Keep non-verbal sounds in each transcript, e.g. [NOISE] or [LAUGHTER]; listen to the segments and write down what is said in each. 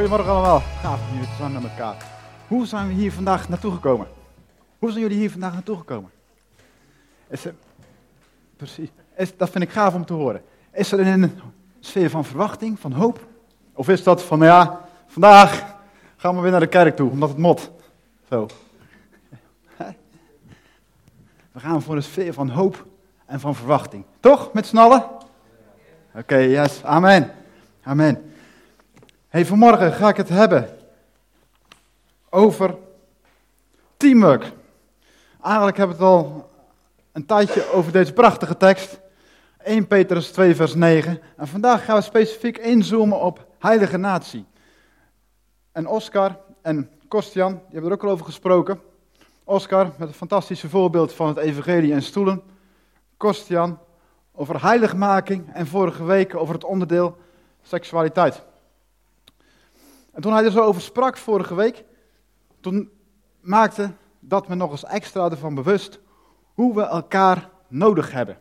Goedemorgen allemaal. Gaaf hier te zijn met elkaar. Hoe zijn we hier vandaag naartoe gekomen? Hoe zijn jullie hier vandaag naartoe gekomen? Is precies. Is, dat vind ik gaaf om te horen. Is er een sfeer van verwachting, van hoop? Of is dat van, ja, vandaag gaan we weer naar de kerk toe, omdat het mot. Zo. We gaan voor een sfeer van hoop en van verwachting. Toch, met z'n allen? Oké, yes. Amen. Amen. Hey, vanmorgen ga ik het hebben over teamwork. Eigenlijk hebben we het al een tijdje over deze prachtige tekst. 1 Petrus 2 vers 9. En vandaag gaan we specifiek inzoomen op heilige natie. En Oscar en Kostian, die hebben er ook al over gesproken. Oscar met een fantastische voorbeeld van het evangelie en stoelen. Kostian over heiligmaking en vorige week over het onderdeel seksualiteit. En toen hij er zo over sprak vorige week, toen maakte dat me nog eens extra ervan bewust hoe we elkaar nodig hebben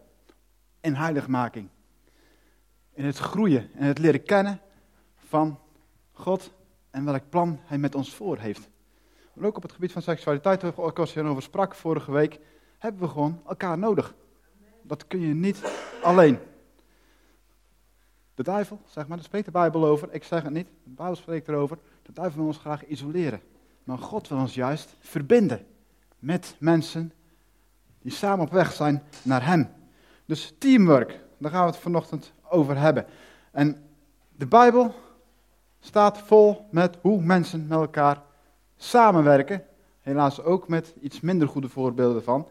in heiligmaking. In het groeien en het leren kennen van God en welk plan hij met ons voor heeft. Ook op het gebied van seksualiteit, waar ik over sprak vorige week, hebben we gewoon elkaar nodig. Dat kun je niet alleen. De duivel, zeg maar, daar spreekt de Bijbel over. Ik zeg het niet, de Bijbel spreekt erover. De duivel wil ons graag isoleren. Maar God wil ons juist verbinden met mensen die samen op weg zijn naar Hem. Dus teamwork, daar gaan we het vanochtend over hebben. En de Bijbel staat vol met hoe mensen met elkaar samenwerken. Helaas ook met iets minder goede voorbeelden van.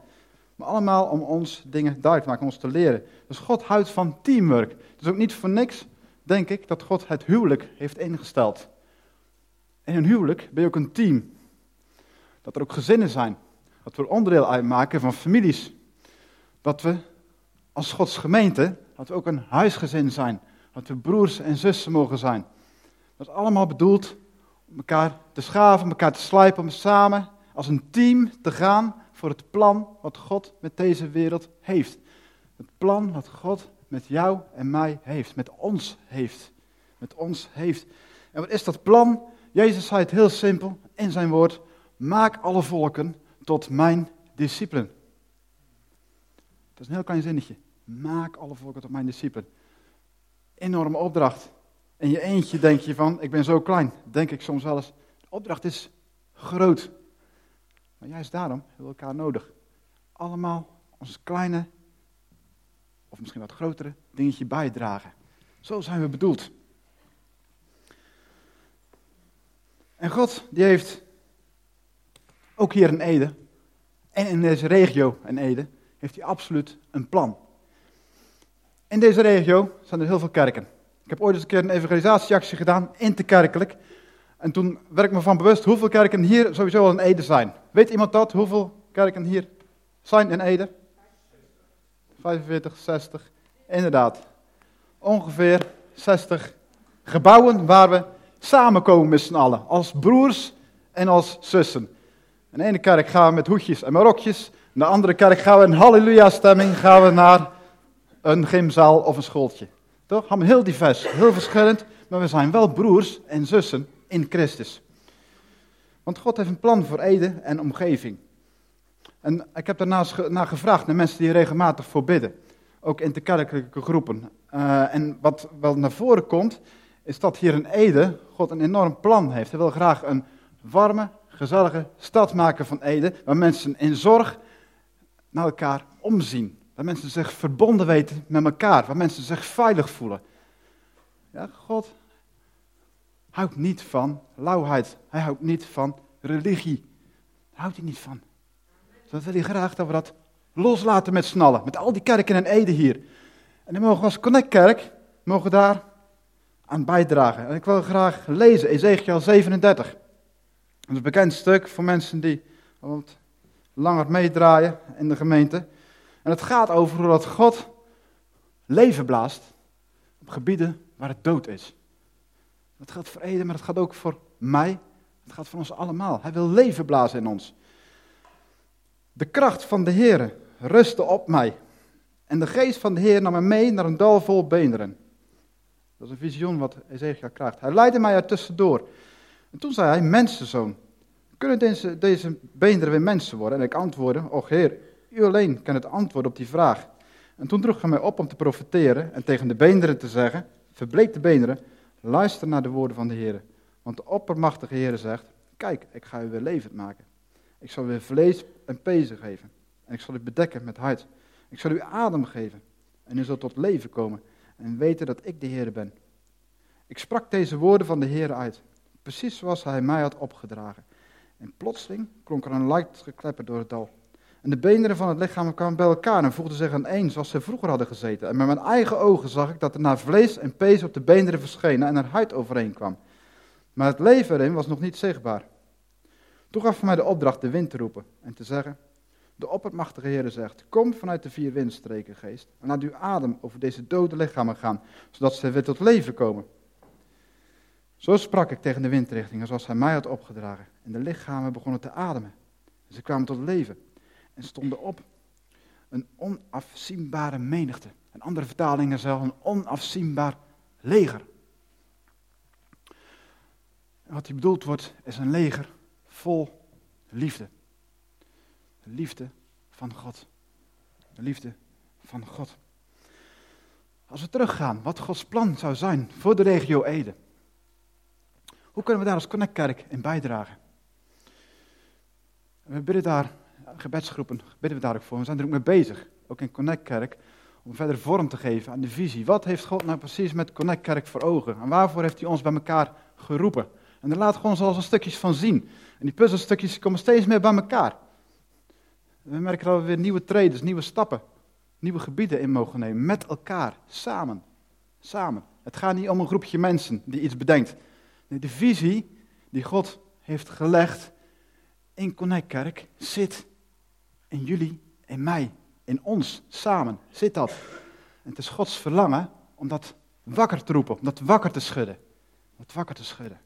Maar allemaal om ons dingen duidelijk te maken, om ons te leren. Dus God houdt van teamwork. Het is ook niet voor niks, denk ik, dat God het huwelijk heeft ingesteld. In een huwelijk ben je ook een team. Dat er ook gezinnen zijn. Dat we onderdeel uitmaken van families. Dat we als Gods gemeente, dat we ook een huisgezin zijn. Dat we broers en zussen mogen zijn. Dat is allemaal bedoeld om elkaar te schaven, elkaar te slijpen, om samen als een team te gaan voor het plan wat God met deze wereld heeft. Het plan wat God met jou en mij heeft, met ons heeft. Met ons heeft. En wat is dat plan? Jezus zei het heel simpel in zijn woord: Maak alle volken tot mijn discipelen. Dat is een heel klein zinnetje. Maak alle volken tot mijn discipelen. Enorme opdracht. In je eentje denk je van, ik ben zo klein. Denk ik soms wel eens. De opdracht is groot. Maar juist daarom hebben we elkaar nodig. Allemaal ons kleine, of misschien wat grotere, dingetje bijdragen. Zo zijn we bedoeld. En God, die heeft ook hier in Ede, en in deze regio in Ede, heeft hij absoluut een plan. In deze regio zijn er heel veel kerken. Ik heb ooit eens een keer een evangelisatieactie gedaan, interkerkelijk. En toen werd ik me van bewust hoeveel kerken hier sowieso al in Ede zijn. Weet iemand dat? Hoeveel kerken hier zijn in Ede? 45, 60. Inderdaad. Ongeveer 60 gebouwen waar we samenkomen met z'n allen. Als broers en als zussen. In de ene kerk gaan we met hoedjes en marokjes. In de andere kerk gaan we in halleluja stemming gaan we naar een gymzaal of een schooltje. Toch? Heel divers, heel verschillend. Maar we zijn wel broers en zussen in Christus. Want God heeft een plan voor Ede en omgeving. En ik heb daarnaast naar gevraagd naar mensen die regelmatig voor bidden. Ook in de kerkelijke groepen. Uh, en wat wel naar voren komt, is dat hier in Ede God een enorm plan heeft. Hij wil graag een warme, gezellige stad maken van Ede, waar mensen in zorg naar elkaar omzien. Waar mensen zich verbonden weten met elkaar, waar mensen zich veilig voelen. Ja, God houdt niet van lauwheid. Hij houdt niet van religie. Daar houdt hij niet van. Dus dat wil hij graag dat we dat loslaten met snallen. Met al die kerken en Ede hier. En dan mogen we als Connect-kerk, mogen daar aan bijdragen. En ik wil graag lezen, Ezekiel 37. Dat is een bekend stuk voor mensen die wat langer meedraaien in de gemeente. En het gaat over hoe dat God leven blaast op gebieden waar het dood is. Dat geldt voor Eden, maar dat gaat ook voor mij. Het gaat voor ons allemaal. Hij wil leven blazen in ons. De kracht van de Heer rustte op mij. En de geest van de Heer nam me mee naar een dal vol beenderen. Dat is een visioen wat Ezekiel krijgt. Hij leidde mij er tussendoor. En toen zei hij, mensenzoon, kunnen deze, deze beenderen weer mensen worden? En ik antwoordde, och heer, u alleen kan het antwoord op die vraag. En toen droeg hij mij op om te profiteren en tegen de beenderen te zeggen, verbleek de beenderen, luister naar de woorden van de Heer. Want de oppermachtige Heer zegt, kijk, ik ga u weer levend maken. Ik zal u weer vlees en pezen geven. En ik zal u bedekken met huid. Ik zal u adem geven. En u zult tot leven komen en weten dat ik de Heer ben. Ik sprak deze woorden van de Heer uit, precies zoals hij mij had opgedragen. En plotseling klonk er een luid geklepper door het dal. En de beenderen van het lichaam kwamen bij elkaar en voegden zich aan één zoals ze vroeger hadden gezeten. En met mijn eigen ogen zag ik dat er naar vlees en pees op de beenderen verschenen en er huid overheen kwam. Maar het leven erin was nog niet zichtbaar. Toen gaf hij mij de opdracht de wind te roepen en te zeggen, de oppermachtige Heer zegt, kom vanuit de vier windstreken, geest, en laat uw adem over deze dode lichamen gaan, zodat ze weer tot leven komen. Zo sprak ik tegen de windrichtingen, zoals hij mij had opgedragen. En de lichamen begonnen te ademen. ze kwamen tot leven en stonden op. Een onafzienbare menigte. En andere vertalingen zelfs een onafzienbaar leger. Wat hier bedoeld wordt, is een leger vol liefde. De liefde van God. De liefde van God. Als we teruggaan, wat Gods plan zou zijn voor de regio Ede. Hoe kunnen we daar als Connectkerk in bijdragen? We bidden daar, gebedsgroepen, bidden we daar ook voor. We zijn er ook mee bezig, ook in Connectkerk, om verder vorm te geven aan de visie. Wat heeft God nou precies met Connectkerk voor ogen? En waarvoor heeft hij ons bij elkaar geroepen? En daar laat gewoon zoals een stukjes van zien. En die puzzelstukjes komen steeds meer bij elkaar. We merken dat we weer nieuwe trades, nieuwe stappen, nieuwe gebieden in mogen nemen. Met elkaar, samen. Samen. Het gaat niet om een groepje mensen die iets bedenkt. Nee, de visie die God heeft gelegd in Connect zit in jullie, in mij, in ons, samen zit dat. En het is Gods verlangen om dat wakker te roepen, om dat wakker te schudden. Om dat wakker te schudden.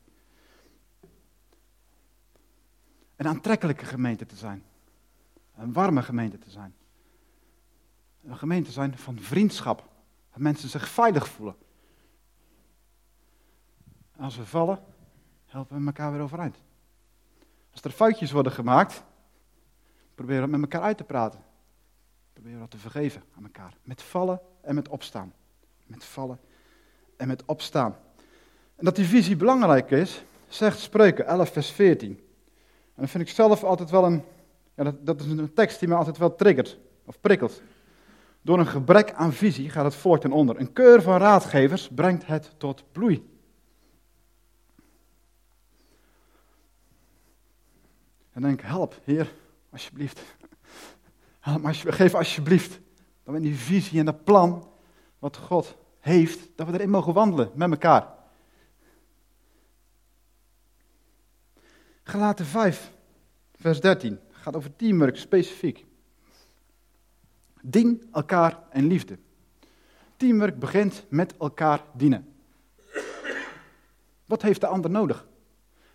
Een aantrekkelijke gemeente te zijn. Een warme gemeente te zijn. Een gemeente te zijn van vriendschap. Waar mensen zich veilig voelen. Als we vallen, helpen we elkaar weer overeind. Als er foutjes worden gemaakt, proberen we met elkaar uit te praten. Proberen we te vergeven aan elkaar. Met vallen en met opstaan. Met vallen en met opstaan. En dat die visie belangrijk is, zegt Spreuken 11 vers 14. En dat vind ik zelf altijd wel een, ja, dat, dat is een tekst die me altijd wel triggert, of prikkelt. Door een gebrek aan visie gaat het voort en onder. Een keur van raadgevers brengt het tot bloei. En denk, help, Heer, alsjeblieft. Geef alsjeblieft dat we in die visie en dat plan wat God heeft, dat we erin mogen wandelen met elkaar. Gelaten 5, vers 13, gaat over teamwork specifiek. Dien elkaar en liefde. Teamwork begint met elkaar dienen. Wat heeft de ander nodig?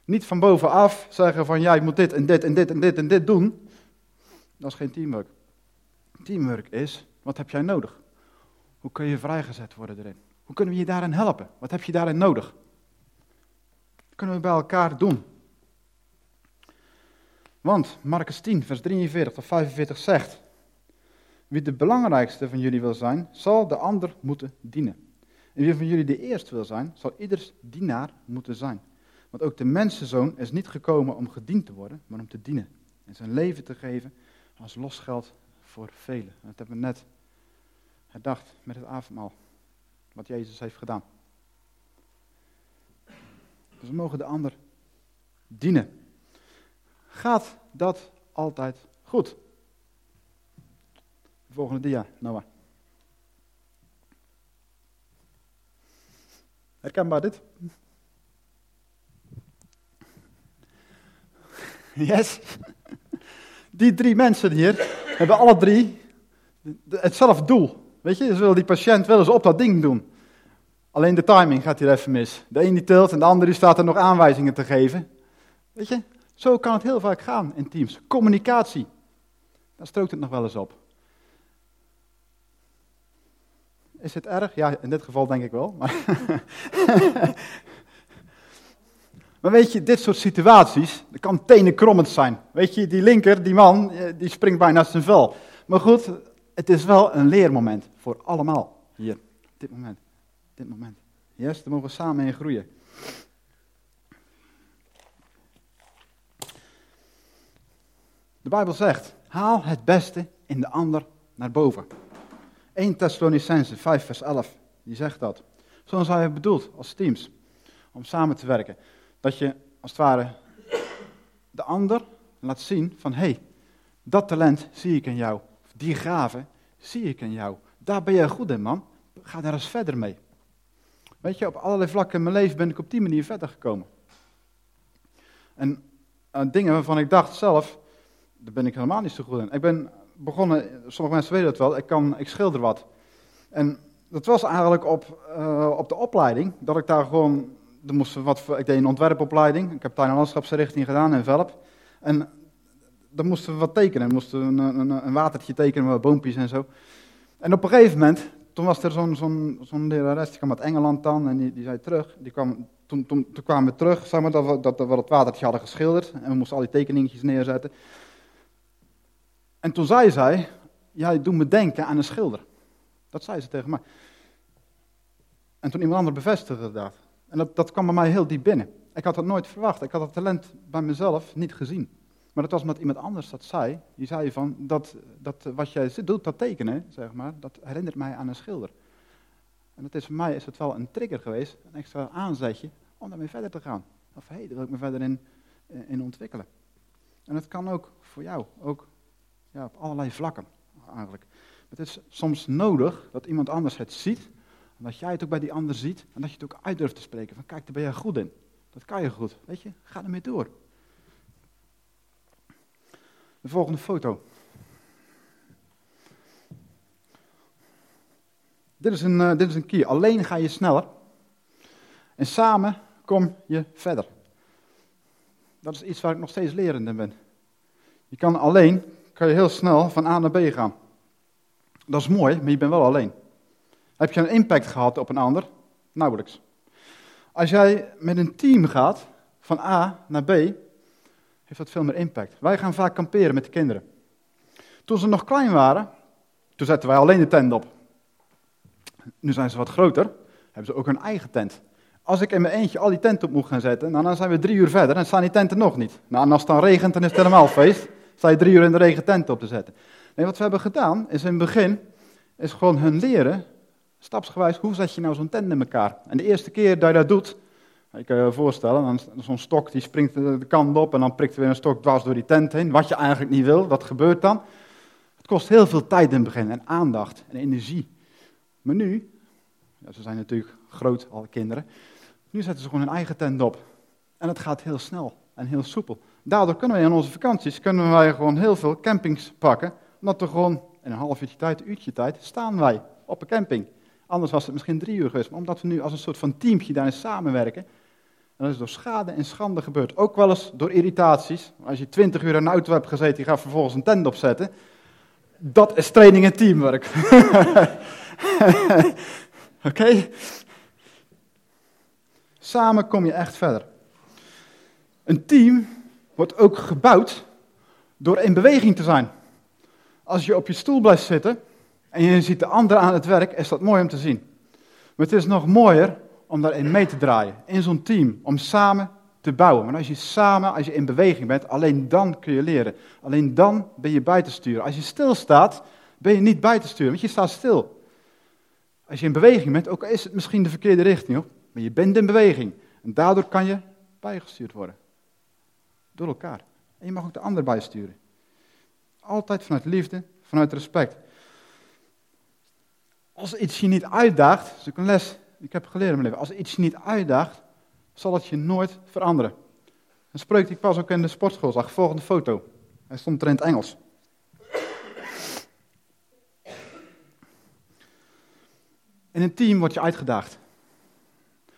Niet van bovenaf zeggen van jij moet dit en dit en dit en dit en dit doen. Dat is geen teamwork. Teamwork is, wat heb jij nodig? Hoe kun je vrijgezet worden erin? Hoe kunnen we je daarin helpen? Wat heb je daarin nodig? Dat kunnen we bij elkaar doen. Want Marcus 10, vers 43 tot 45 zegt: Wie de belangrijkste van jullie wil zijn, zal de ander moeten dienen. En wie van jullie de eerste wil zijn, zal ieders dienaar moeten zijn. Want ook de mensenzoon is niet gekomen om gediend te worden, maar om te dienen. En zijn leven te geven als losgeld voor velen. En dat hebben we net herdacht met het avondmaal. Wat Jezus heeft gedaan. Dus we mogen de ander dienen. Gaat dat altijd goed? volgende dia, Noah. Herkenbaar dit? [LAUGHS] Yes. Die drie mensen hier hebben alle drie hetzelfde doel. Weet je, ze willen die patiënt wel eens op dat ding doen. Alleen de timing gaat hier even mis. De een die tilt en de ander die staat er nog aanwijzingen te geven. Weet je, zo kan het heel vaak gaan in teams. Communicatie, daar strookt het nog wel eens op. Is het erg? Ja, in dit geval denk ik wel. Maar, [LAUGHS] maar weet je, dit soort situaties, dat kan tenenkrommend zijn. Weet je, die linker, die man, eh, die springt bijna zijn vel. Maar goed, het is wel een leermoment voor allemaal hier, dit moment. Dit moment. Yes, daar mogen we samen in groeien. De Bijbel zegt, haal het beste in de ander naar boven. 1 Thessalonicense 5 vers 11, die zegt dat. Zo zijn we bedoeld als teams, om samen te werken. Dat je als het ware de ander laat zien van, hé, hey, dat talent zie ik in jou. Die gave zie ik in jou. Daar ben je goed in, man. Ga daar eens verder mee. Weet je, op allerlei vlakken in mijn leven ben ik op die manier verder gekomen. En uh, dingen waarvan ik dacht zelf, daar ben ik helemaal niet zo goed in. Ik ben begonnen, sommige mensen weten dat wel, ik, kan, ik schilder wat. En dat was eigenlijk op, uh, op de opleiding, dat ik daar gewoon, er moest wat, ik deed een ontwerpopleiding, ik heb tuin- en landschapsrichting gedaan in Velp. En dan moesten we wat tekenen, we moesten een, een, watertje tekenen met boompjes en zo. En op een gegeven moment, toen was er zo'n zo'n zo'n lerares, die kwam uit Engeland dan, en die, die zei terug, die kwam, toen, toen, kwamen we terug, zeg maar, dat we, dat we het watertje hadden geschilderd, en we moesten al die tekeningetjes neerzetten. En toen zei zij, jij doet me denken aan een schilder. Dat zei ze tegen mij. En toen iemand anders bevestigde dat. En dat, dat kwam bij mij heel diep binnen. Ik had dat nooit verwacht. Ik had dat talent bij mezelf niet gezien. Maar dat was omdat iemand anders dat zei. Die zei van, dat, dat wat jij doet, dat tekenen, zeg maar, dat herinnert mij aan een schilder. En dat is voor mij is het wel een trigger geweest, een extra aanzetje, om daarmee verder te gaan. Of hé, hey, daar wil ik me verder in, in ontwikkelen. En dat kan ook voor jou, ook ja, op allerlei vlakken eigenlijk. Het is soms nodig dat iemand anders het ziet, en dat jij het ook bij die ander ziet, en dat je het ook uit durft te spreken. Van kijk, daar ben jij goed in. Dat kan je goed. Weet je, ga ermee door. De volgende foto. Dit is, een, uh, dit is een key. Alleen ga je sneller. En samen kom je verder. Dat is iets waar ik nog steeds lerend ben. Je kan alleen kan je heel snel van A naar B gaan. Dat is mooi, maar je bent wel alleen. Heb je een impact gehad op een ander? Nauwelijks. Als jij met een team gaat, van A naar B, heeft dat veel meer impact. Wij gaan vaak kamperen met de kinderen. Toen ze nog klein waren, toen zetten wij alleen de tent op. Nu zijn ze wat groter, hebben ze ook hun eigen tent. Als ik in mijn eentje al die tenten op moet gaan zetten, nou, dan zijn we drie uur verder en staan die tenten nog niet. Nou, en als het dan regent, dan is het helemaal feest sta je drie uur in de regen tent op te zetten. Nee, wat we hebben gedaan, is in het begin, is gewoon hun leren, stapsgewijs, hoe zet je nou zo'n tent in elkaar. En de eerste keer dat je dat doet, je kan je voorstellen, dan zo'n stok die springt de kant op en dan prikt er weer een stok dwars door die tent heen. Wat je eigenlijk niet wil, dat gebeurt dan. Het kost heel veel tijd in het begin en aandacht en energie. Maar nu, ja, ze zijn natuurlijk groot, alle kinderen, nu zetten ze gewoon hun eigen tent op. En het gaat heel snel en heel soepel. Daardoor kunnen wij in onze vakanties kunnen wij gewoon heel veel campings pakken. Omdat we gewoon in een half uurtje tijd, een uurtje tijd, staan wij op een camping. Anders was het misschien drie uur geweest. Maar omdat we nu als een soort van teamje daarin samenwerken. En dat is door schade en schande gebeurd. Ook wel eens door irritaties. Als je twintig uur in een auto hebt gezeten, je gaat vervolgens een tent opzetten. Dat is training en teamwork. [LAUGHS] Oké? Samen kom je echt verder. Een team wordt ook gebouwd door in beweging te zijn. Als je op je stoel blijft zitten en je ziet de ander aan het werk, is dat mooi om te zien. Maar het is nog mooier om daarin mee te draaien, in zo'n team, om samen te bouwen. Maar als je samen, als je in beweging bent, alleen dan kun je leren. Alleen dan ben je bij te sturen. Als je stilstaat, ben je niet bij te sturen, want je staat stil. Als je in beweging bent, ook is het misschien de verkeerde richting maar je bent in beweging. En daardoor kan je bijgestuurd worden. Door elkaar. En je mag ook de ander bijsturen. Altijd vanuit liefde, vanuit respect. Als iets je niet uitdaagt, dat is ook een les ik heb geleerd in mijn leven. Als iets je niet uitdaagt, zal het je nooit veranderen. Een spreuk die ik pas ook in de sportschool zag. Volgende foto. Hij stond er in het Engels. In een team word je uitgedaagd.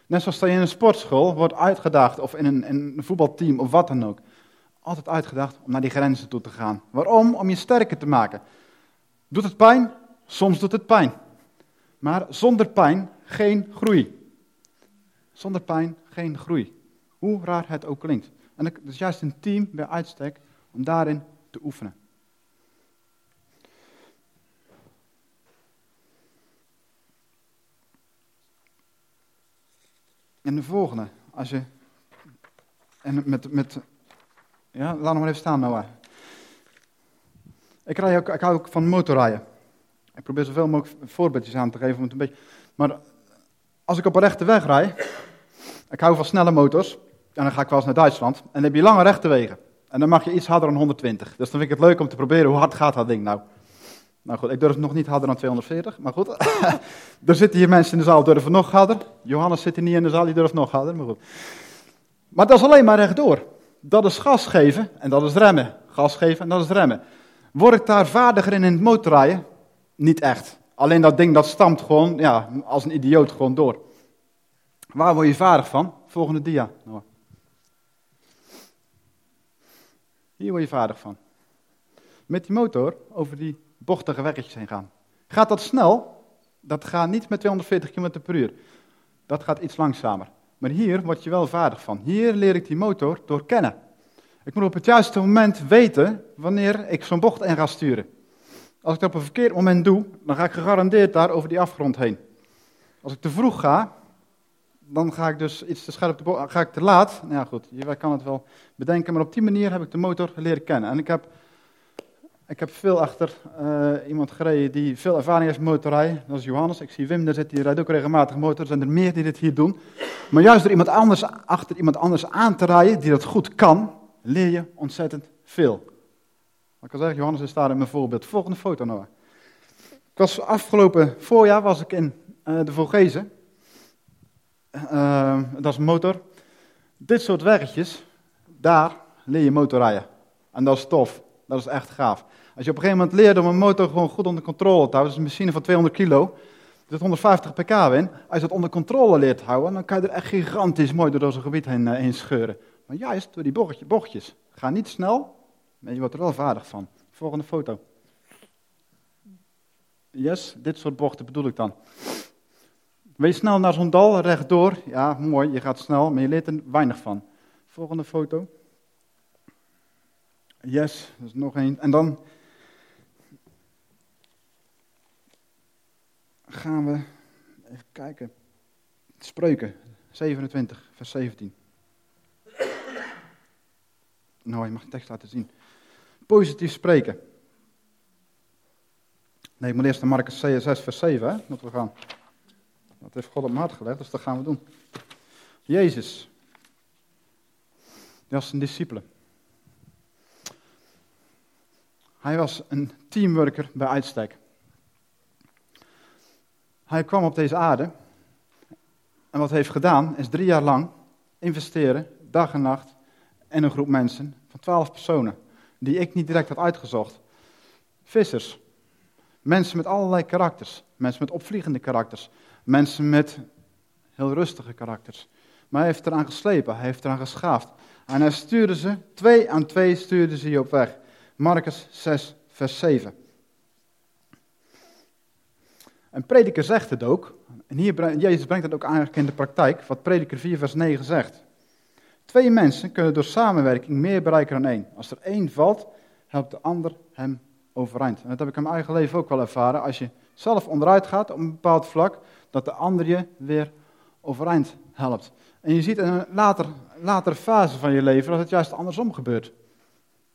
Net zoals dat je in een sportschool wordt uitgedaagd, of in een, in een voetbalteam, of wat dan ook altijd uitgedacht om naar die grenzen toe te gaan. Waarom? Om je sterker te maken. Doet het pijn? Soms doet het pijn. Maar zonder pijn geen groei. Zonder pijn geen groei. Hoe raar het ook klinkt. En het is juist een team bij uitstek om daarin te oefenen. En de volgende, als je. En met. met ja, laat nog maar even staan, Noah. Ik, rij ook, ik hou ook van motorrijden. Ik probeer zoveel mogelijk voorbeeldjes aan te geven om het een beetje. Maar als ik op een rechte weg rijd. Ik hou van snelle motors. En dan ga ik wel eens naar Duitsland. En dan heb je lange rechte wegen. En dan mag je iets harder dan 120. Dus dan vind ik het leuk om te proberen hoe hard gaat dat ding nou. Nou goed, ik durf nog niet harder dan 240, maar goed. [LAUGHS] er zitten hier mensen in de zaal durven nog harder. Johannes zit hier niet in de zaal, die durft nog harder, maar goed. Maar dat is alleen maar rechtdoor. Dat is gas geven en dat is remmen. Gas geven en dat is remmen. Word ik daar vaardiger in in het motorrijden? Niet echt. Alleen dat ding dat stampt gewoon, ja, als een idioot gewoon door. Waar word je vaardig van? Volgende dia. Hier word je vaardig van. Met die motor over die bochtige weggetjes heen gaan. Gaat dat snel? Dat gaat niet met 240 km per uur. Dat gaat iets langzamer. Maar hier word je wel vaardig van. Hier leer ik die motor door kennen. Ik moet op het juiste moment weten wanneer ik zo'n bocht in ga sturen. Als ik dat op een verkeerd moment doe, dan ga ik gegarandeerd daar over die afgrond heen. Als ik te vroeg ga, dan ga ik dus iets te scherp, te ga ik te laat. Nou ja, goed, je kan het wel bedenken, maar op die manier heb ik de motor leren kennen. En ik heb ik heb veel achter uh, iemand gereden die veel ervaring heeft met motorrijden. Dat is Johannes. Ik zie Wim, daar zit, die rijdt ook regelmatig motor. Er zijn er meer die dit hier doen. Maar juist door iemand anders, achter iemand anders aan te rijden, die dat goed kan, leer je ontzettend veel. Ik kan zeggen, Johannes is daar in mijn voorbeeld. Volgende foto nou. Ik was afgelopen voorjaar was ik in uh, de Vogezen. Uh, dat is motor. Dit soort weggetjes, daar leer je motorrijden. En dat is tof. Dat is echt gaaf. Als je op een gegeven moment leert om een motor gewoon goed onder controle te houden, dat is een machine van 200 kilo, er zit 150 pk in. Als je dat onder controle leert houden, dan kan je er echt gigantisch mooi door zo'n gebied heen, uh, heen scheuren. Maar juist door die bochtjes. Ga niet snel, maar je wordt er wel vaardig van. Volgende foto. Yes, dit soort bochten bedoel ik dan. Wees snel naar zo'n dal, rechtdoor. Ja, mooi, je gaat snel, maar je leert er weinig van. Volgende foto. Yes, dat is nog één. En dan gaan we even kijken. Spreuken 27, vers 17. Nou, je mag de tekst laten zien. Positief spreken. Nee, ik moet eerst naar Marcus 6, vers 7, hè, moeten we gaan. Dat heeft God op mijn hart gelegd, dus dat gaan we doen. Jezus. Dat is een discipele. Hij was een teamworker bij uitstek. Hij kwam op deze aarde en wat hij heeft gedaan is drie jaar lang investeren, dag en nacht, in een groep mensen van twaalf personen, die ik niet direct had uitgezocht. Vissers, mensen met allerlei karakters, mensen met opvliegende karakters, mensen met heel rustige karakters. Maar hij heeft eraan geslepen, hij heeft eraan geschaafd. En hij stuurde ze, twee aan twee stuurde ze je op weg. Marcus 6, vers 7. En prediker zegt het ook, en hier, Jezus brengt het ook eigenlijk in de praktijk, wat prediker 4, vers 9 zegt. Twee mensen kunnen door samenwerking meer bereiken dan één. Als er één valt, helpt de ander hem overeind. En dat heb ik in mijn eigen leven ook wel ervaren. Als je zelf onderuit gaat op een bepaald vlak, dat de ander je weer overeind helpt. En je ziet in een later, latere fase van je leven dat het juist andersom gebeurt.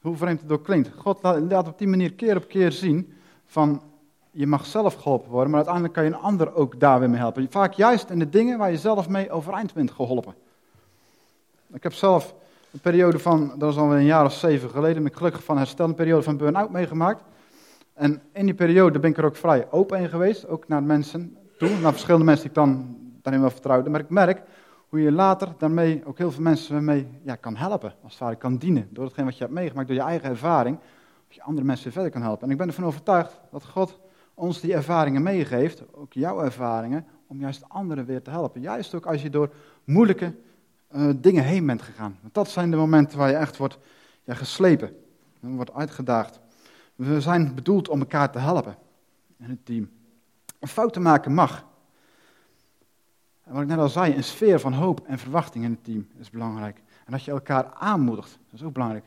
Hoe vreemd het ook klinkt. God laat op die manier keer op keer zien van je mag zelf geholpen worden, maar uiteindelijk kan je een ander ook daar weer mee helpen. Vaak juist in de dingen waar je zelf mee overeind bent geholpen. Ik heb zelf een periode van, dat was alweer een jaar of zeven geleden, ben ik gelukkig van herstel, een periode van burn-out meegemaakt. En in die periode ben ik er ook vrij open in geweest, ook naar mensen toe, naar verschillende mensen die ik dan daarin wel vertrouwde. Maar ik merk hoe je later daarmee ook heel veel mensen mee ja, kan helpen, als het ware kan dienen. Door hetgeen wat je hebt meegemaakt, door je eigen ervaring, dat je andere mensen verder kan helpen. En ik ben ervan overtuigd dat God ons die ervaringen meegeeft, ook jouw ervaringen, om juist anderen weer te helpen. Juist ook als je door moeilijke uh, dingen heen bent gegaan. Want dat zijn de momenten waar je echt wordt ja, geslepen, wordt uitgedaagd. We zijn bedoeld om elkaar te helpen in het team. Fouten maken mag. En wat ik net al zei, een sfeer van hoop en verwachting in het team is belangrijk. En dat je elkaar aanmoedigt, dat is ook belangrijk.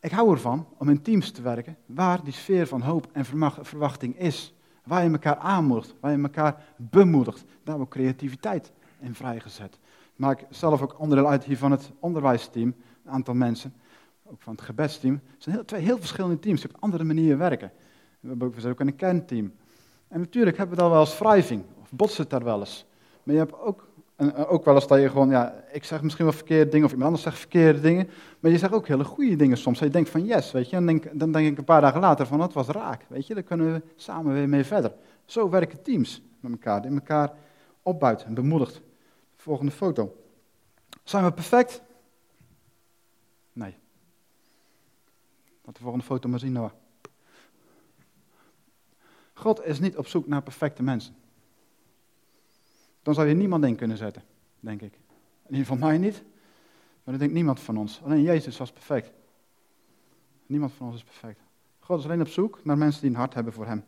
Ik hou ervan om in teams te werken waar die sfeer van hoop en verwachting is. Waar je elkaar aanmoedigt, waar je elkaar bemoedigt. Daar wordt creativiteit in vrijgezet. Maak zelf ook onderdeel uit hier van het onderwijsteam, een aantal mensen. Ook van het gebedsteam. Het zijn heel, twee heel verschillende teams die op andere manieren werken. We hebben ook, ook een kernteam. En natuurlijk hebben we dan wel eens wrijving, of botsen daar wel eens. Maar je hebt ook, en ook wel eens dat je gewoon, ja, ik zeg misschien wel verkeerde dingen, of iemand anders zegt verkeerde dingen. Maar je zegt ook hele goede dingen soms. je denkt van yes, weet je. En denk, dan denk ik een paar dagen later van, dat was raak, weet je. Dan kunnen we samen weer mee verder. Zo werken teams met elkaar, die elkaar opbuiten en bemoedigt. Volgende foto. Zijn we perfect? Nee. Laat de volgende foto maar zien, Noah. God is niet op zoek naar perfecte mensen. Dan zou je niemand in kunnen zetten, denk ik. In ieder geval mij niet, maar dat denkt niemand van ons. Alleen Jezus was perfect. Niemand van ons is perfect. God is alleen op zoek naar mensen die een hart hebben voor Hem.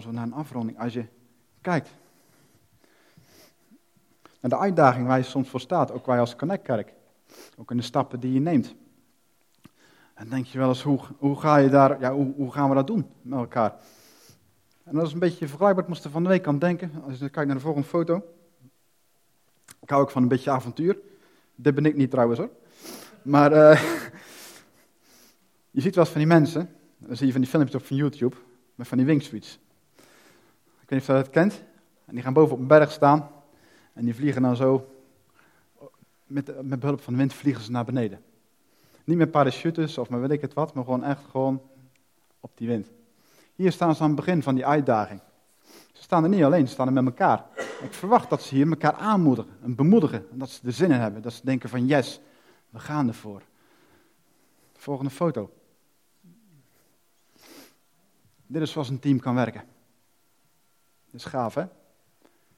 Gaan we zo naar een afronding. Als je kijkt naar de uitdaging waar je soms voor staat, ook wij als Connect-kerk, ook in de stappen die je neemt. En denk je wel eens, hoe, hoe, ga je daar, ja, hoe, hoe gaan we dat doen met elkaar? En dat is een beetje vergelijkbaar, ik moest er van de week aan denken, als je kijkt naar de volgende foto. Ik hou ook van een beetje avontuur. Dit ben ik niet trouwens hoor. Maar uh, [LAUGHS] je ziet wel eens van die mensen, dan zie je van die filmpjes op van YouTube, met van die wingsuits. Ik weet niet of je dat kent. En die gaan boven op een berg staan. En die vliegen dan zo, met, met behulp van de wind vliegen ze naar beneden. Niet met parachutes of met weet ik het wat, maar gewoon echt gewoon op die wind. Hier staan ze aan het begin van die uitdaging. Ze staan er niet alleen, ze staan er met elkaar. Ik verwacht dat ze hier elkaar aanmoedigen en bemoedigen. En dat ze er zin in hebben. Dat ze denken van yes, we gaan ervoor. Volgende foto. Dit is zoals een team kan werken. Dit is gaaf, hè?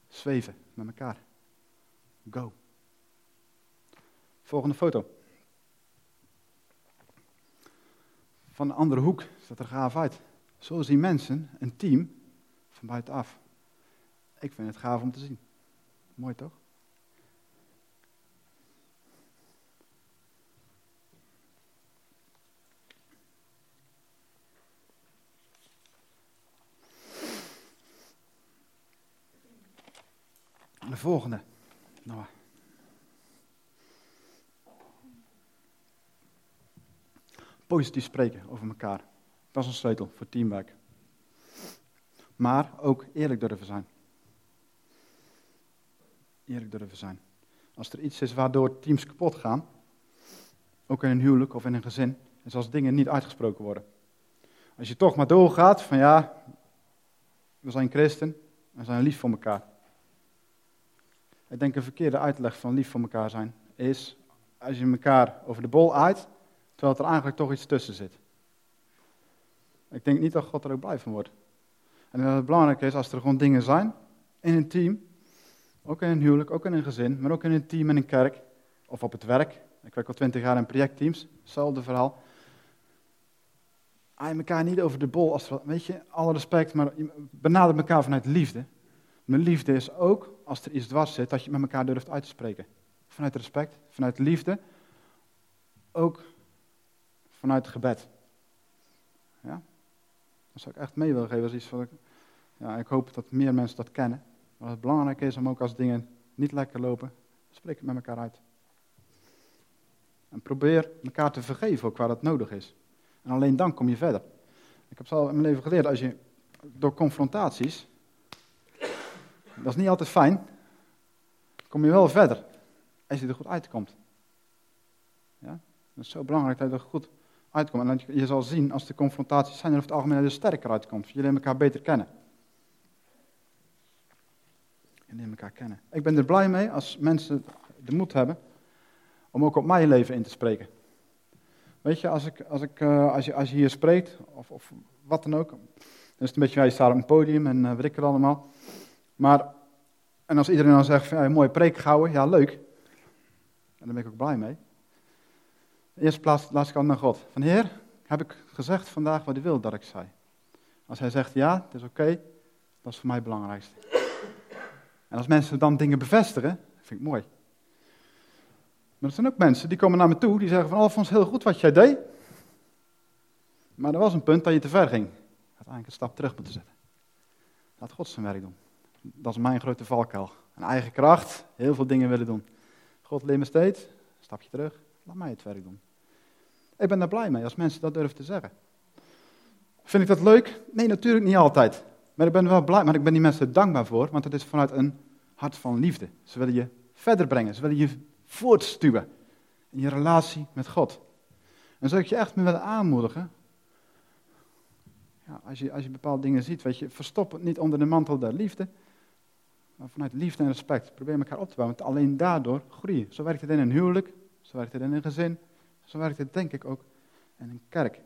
Zweven met elkaar. Go. Volgende foto. Van de andere hoek staat er gaaf uit. Zo zien mensen een team van buitenaf. Ik vind het gaaf om te zien. Mooi toch? De volgende. Nou. Positief spreken over elkaar. Dat is een sleutel voor teamwerk. Maar ook eerlijk durven zijn. Eerlijk durven zijn. Als er iets is waardoor teams kapot gaan, ook in een huwelijk of in een gezin, is als dingen niet uitgesproken worden. Als je toch maar doorgaat van ja, we zijn christen, we zijn lief voor elkaar. Ik denk een verkeerde uitleg van lief voor elkaar zijn is als je elkaar over de bol uit, terwijl er eigenlijk toch iets tussen zit. Ik denk niet dat God er ook blij van wordt. En dat het belangrijk is als er gewoon dingen zijn in een team, ook in een huwelijk, ook in een gezin, maar ook in een team in een kerk of op het werk. Ik werk al twintig jaar in projectteams, hetzelfde verhaal. Hij elkaar niet over de bol, als, weet je, alle respect, maar benader elkaar vanuit liefde. Mijn liefde is ook, als er iets dwars zit, dat je met elkaar durft uit te spreken. Vanuit respect, vanuit liefde, ook vanuit gebed. Ja? Dat zou ik echt mee willen geven als iets wat ik... Ja, ik hoop dat meer mensen dat kennen. Maar het belangrijk is om ook als dingen niet lekker lopen, spreek het met elkaar uit. En probeer elkaar te vergeven ook waar dat nodig is. En alleen dan kom je verder. Ik heb al in mijn leven geleerd, als je door confrontaties dat is niet altijd fijn. Kom je wel verder. Als je er goed uitkomt. Ja? Dat is zo belangrijk dat je er goed uitkomt. En je, je zal zien, als de confrontaties zijn, er het algemeen er sterker uitkomt. Jullie elkaar beter kennen. Jullie elkaar kennen. Ik ben er blij mee als mensen de moed hebben om ook op mijn leven in te spreken. Weet je, als, ik, als, ik, uh, als, je, als je hier spreekt, of, of wat dan ook, dan is het een beetje, je staat op een podium en uh, weet ik het allemaal. Maar En als iedereen dan zegt, ja, mooie preek gehouden, ja leuk. En daar ben ik ook blij mee. In eerste plaats laat ik al naar God. Van Heer, heb ik gezegd vandaag wat u wil dat ik zei? Als hij zegt ja, het is oké, dat is voor mij het belangrijkste. En als mensen dan dingen bevestigen, vind ik mooi. Maar er zijn ook mensen die komen naar me toe, die zeggen van, oh, vond heel goed wat jij deed. Maar er was een punt dat je te ver ging. Eigenlijk een stap terug moeten zetten. Laat God zijn werk doen. Dat is mijn grote valkuil. Een eigen kracht, heel veel dingen willen doen. God leert me steeds, stapje terug, laat mij het werk doen. Ik ben daar blij mee als mensen dat durven te zeggen. Vind ik dat leuk? Nee, natuurlijk niet altijd. Maar ik ben wel blij, maar ik ben die mensen dankbaar voor, want het is vanuit een hart van liefde. Ze willen je verder brengen, ze willen je voortstuwen in je relatie met God. En zou ik je echt mee willen aanmoedigen, ja, als, je, als je bepaalde dingen ziet, weet je, verstop het niet onder de mantel der liefde, maar vanuit liefde en respect. Probeer elkaar op te bouwen, want alleen daardoor groeien. Zo werkt het in een huwelijk, zo werkt het in een gezin, zo werkt het denk ik ook in een kerk.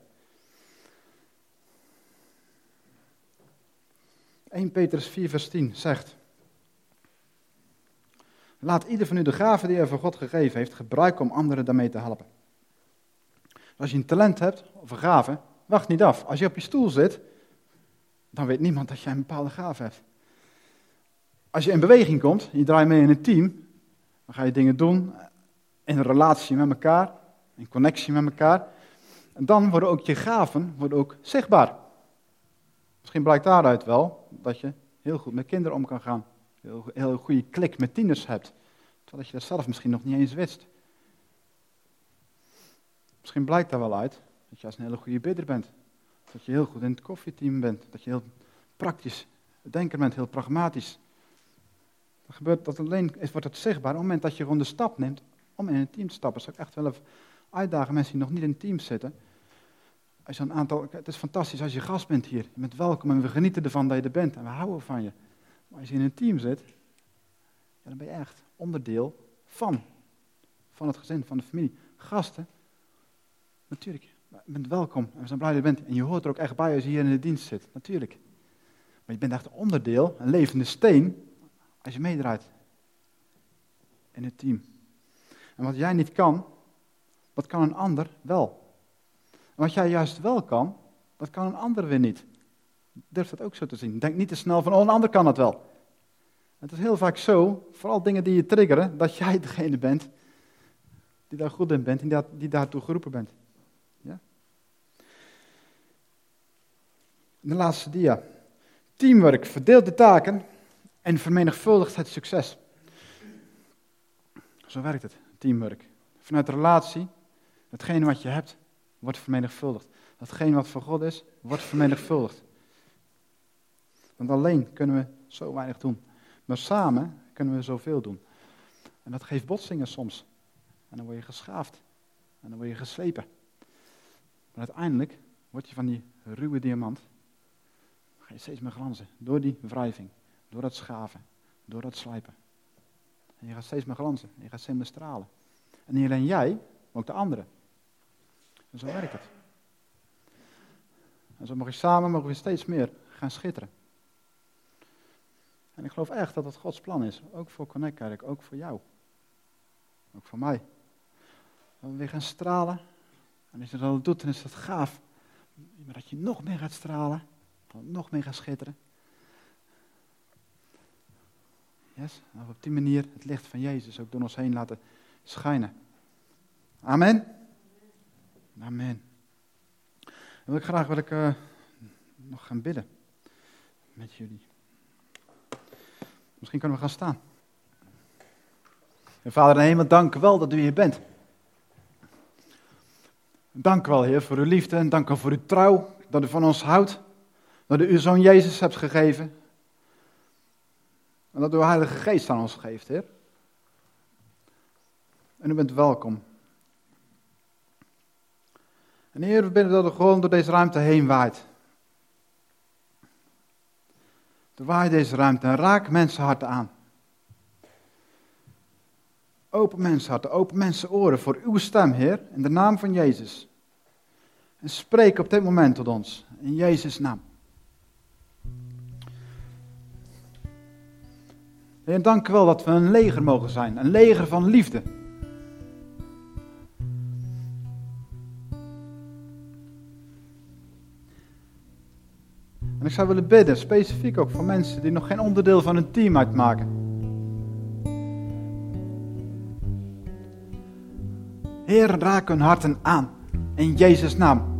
1 Petrus 4 vers 10 zegt, Laat ieder van u de gave die hij voor God gegeven heeft gebruiken om anderen daarmee te helpen. Als je een talent hebt of een gave, wacht niet af. Als je op je stoel zit, dan weet niemand dat jij een bepaalde gave hebt. Als je in beweging komt, je draait mee in een team, dan ga je dingen doen in een relatie met elkaar, in connectie met elkaar. En dan worden ook je gaven worden ook zichtbaar. Misschien blijkt daaruit wel dat je heel goed met kinderen om kan gaan. Heel, heel goede klik met tieners hebt. Terwijl je dat zelf misschien nog niet eens wist. Misschien blijkt daar wel uit dat je als een hele goede bidder bent. Dat je heel goed in het koffieteam bent. Dat je heel praktisch denker bent, heel pragmatisch. Dat gebeurt dat alleen wordt het zichtbaar op het moment dat je gewoon de stap neemt om in een team te stappen. Dat zou ik echt wel even uitdagen, mensen die nog niet in een team zitten. Als je een aantal, het is fantastisch als je gast bent hier. Je bent welkom en we genieten ervan dat je er bent en we houden van je. Maar als je in een team zit, dan ben je echt onderdeel van. Van het gezin, van de familie. Gasten, natuurlijk, je bent welkom en we zijn blij dat je bent. En je hoort er ook echt bij als je hier in de dienst zit, natuurlijk. Maar je bent echt onderdeel, een levende steen, als je meedraait in het team. En wat jij niet kan, dat kan een ander wel. En wat jij juist wel kan, dat kan een ander weer niet. Durf dat ook zo te zien. Denk niet te snel van, oh, een ander kan het wel. Het is heel vaak zo, vooral dingen die je triggeren, dat jij [LAUGHS] degene bent die daar goed in bent en die daartoe geroepen bent. Ja? De laatste dia. Teamwork verdeelt de taken en vermenigvuldigt het succes. Zo werkt het, teamwork. Vanuit relatie, hetgene wat je hebt, wordt vermenigvuldigd. Datgene wat voor God is, wordt vermenigvuldigd. Want alleen kunnen we zo weinig doen. Maar samen kunnen we zoveel doen. En dat geeft botsingen soms. En dan word je geschaafd. En dan word je geslepen. Maar uiteindelijk word je van die ruwe diamant. Ga je steeds meer glanzen. Door die wrijving. Door dat schaven. Door dat slijpen. En je gaat steeds meer glanzen. En je gaat steeds meer stralen. En niet alleen jij, maar ook de anderen. En zo werkt het. En zo mag je samen mogen we steeds meer gaan schitteren. En ik geloof echt dat het Gods plan is. Ook voor Connect Kerk, ook voor jou. Ook voor mij. Dat we weer gaan stralen. En als je dat doet, dan is dat gaaf. Maar dat je nog meer gaat stralen. Nog meer gaat schitteren. Yes? En op die manier het licht van Jezus ook door ons heen laten schijnen. Amen. Amen. Dan wil ik graag wil ik, uh, nog gaan bidden met jullie. Misschien kunnen we gaan staan. En Vader in hemel, dank u wel dat u hier bent. Dank u wel, Heer, voor uw liefde en dank u voor uw trouw, dat u van ons houdt. Dat u uw zoon Jezus hebt gegeven. En dat uw Heilige Geest aan ons geeft, Heer. En u bent welkom. En Heer, we bidden dat u gewoon door deze ruimte heen waait. Waai deze ruimte en raak mensenharten aan. Open mensenharten, open mensen oren voor uw stem, Heer, in de naam van Jezus. En spreek op dit moment tot ons, in Jezus' naam. Heer, dank u wel dat we een leger mogen zijn. Een leger van liefde. En ik zou willen bidden, specifiek ook voor mensen die nog geen onderdeel van een team uitmaken. Heer, raak hun harten aan. In Jezus' naam.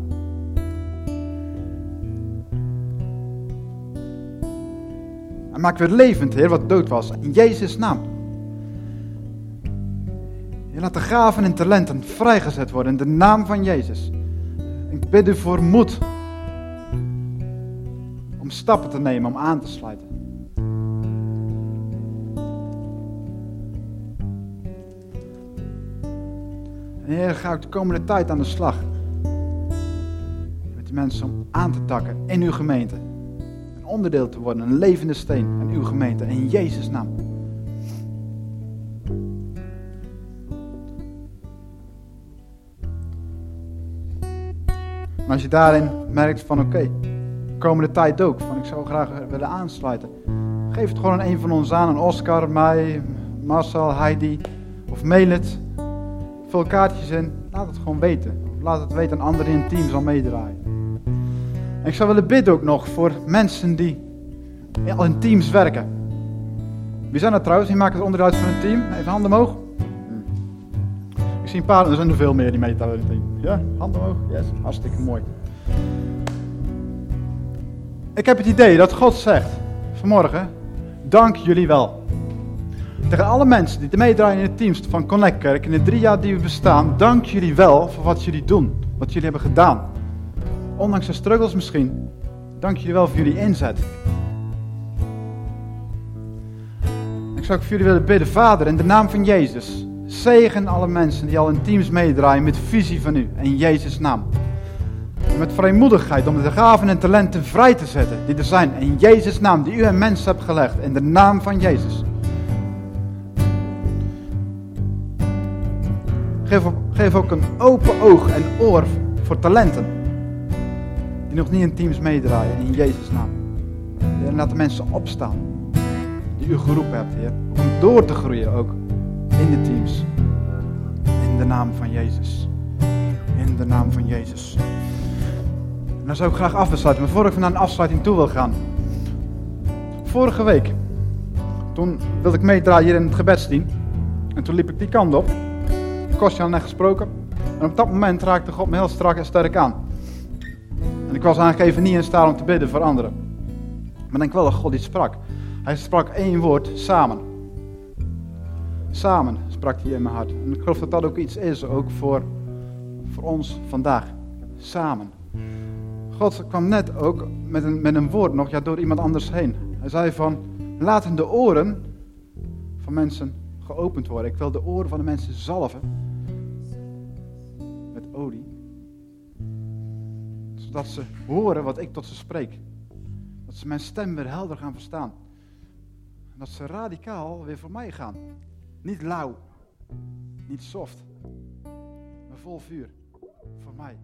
Maak weer levend, Heer, wat dood was. In Jezus' naam. Heer, laat de gaven en talenten vrijgezet worden in de naam van Jezus. Ik bid u voor moed. Om stappen te nemen, om aan te sluiten. En Heer, ga ik de komende tijd aan de slag. Met de mensen om aan te takken in uw gemeente. Onderdeel te worden, een levende steen in uw gemeente. In Jezus' naam. Maar als je daarin merkt van oké, komende tijd ook, van ik zou graag willen aansluiten. Geef het gewoon aan een van ons aan, een Oscar, mij, Marcel, Heidi of mail het. Vul kaartjes in, laat het gewoon weten. Laat het weten aan anderen in het team zal meedraaien. En ik zou willen bidden ook nog voor mensen die al in teams werken. Wie zijn dat trouwens? Die maken het onderdeel uit van een team. Even handen omhoog. Ik zie een paar, er zijn er veel meer die meedoen in het team. Ja, handen omhoog. Yes, hartstikke mooi. Ik heb het idee dat God zegt vanmorgen, dank jullie wel. Tegen alle mensen die meedraaien in het teams van Connect Kerk in de drie jaar die we bestaan, dank jullie wel voor wat jullie doen, wat jullie hebben gedaan. Ondanks de struggles misschien, dank jullie wel voor jullie inzet. Ik zou ook voor jullie willen bidden, Vader, in de naam van Jezus, zegen alle mensen die al in teams meedraaien met visie van u, in Jezus' naam. met vrijmoedigheid om de gaven en talenten vrij te zetten die er zijn, in Jezus' naam, die u en mensen hebt gelegd, in de naam van Jezus. Geef, geef ook een open oog en oor voor talenten. Die nog niet in teams meedraaien, in Jezus' naam. En laat de mensen opstaan. Die u geroepen hebt, Heer. Om door te groeien ook in de teams. In de naam van Jezus. In de naam van Jezus. En dan zou ik graag afsluiten. Maar voordat ik naar een afsluiting toe wil gaan. Vorige week. Toen wilde ik meedraaien hier in het gebedsteam. En toen liep ik die kant op. Kostjan net gesproken. En op dat moment raakte God me heel strak en sterk aan. Ik was eigenlijk even niet in staat om te bidden voor anderen. Maar denk wel dat God iets sprak. Hij sprak één woord, samen. Samen sprak hij in mijn hart. En ik geloof dat dat ook iets is, ook voor, voor ons vandaag. Samen. God kwam net ook met een, met een woord nog, ja, door iemand anders heen. Hij zei van, laten de oren van mensen geopend worden. Ik wil de oren van de mensen zalven Zodat ze horen wat ik tot ze spreek. Dat ze mijn stem weer helder gaan verstaan. Dat ze radicaal weer voor mij gaan. Niet lauw, niet soft, maar vol vuur voor mij.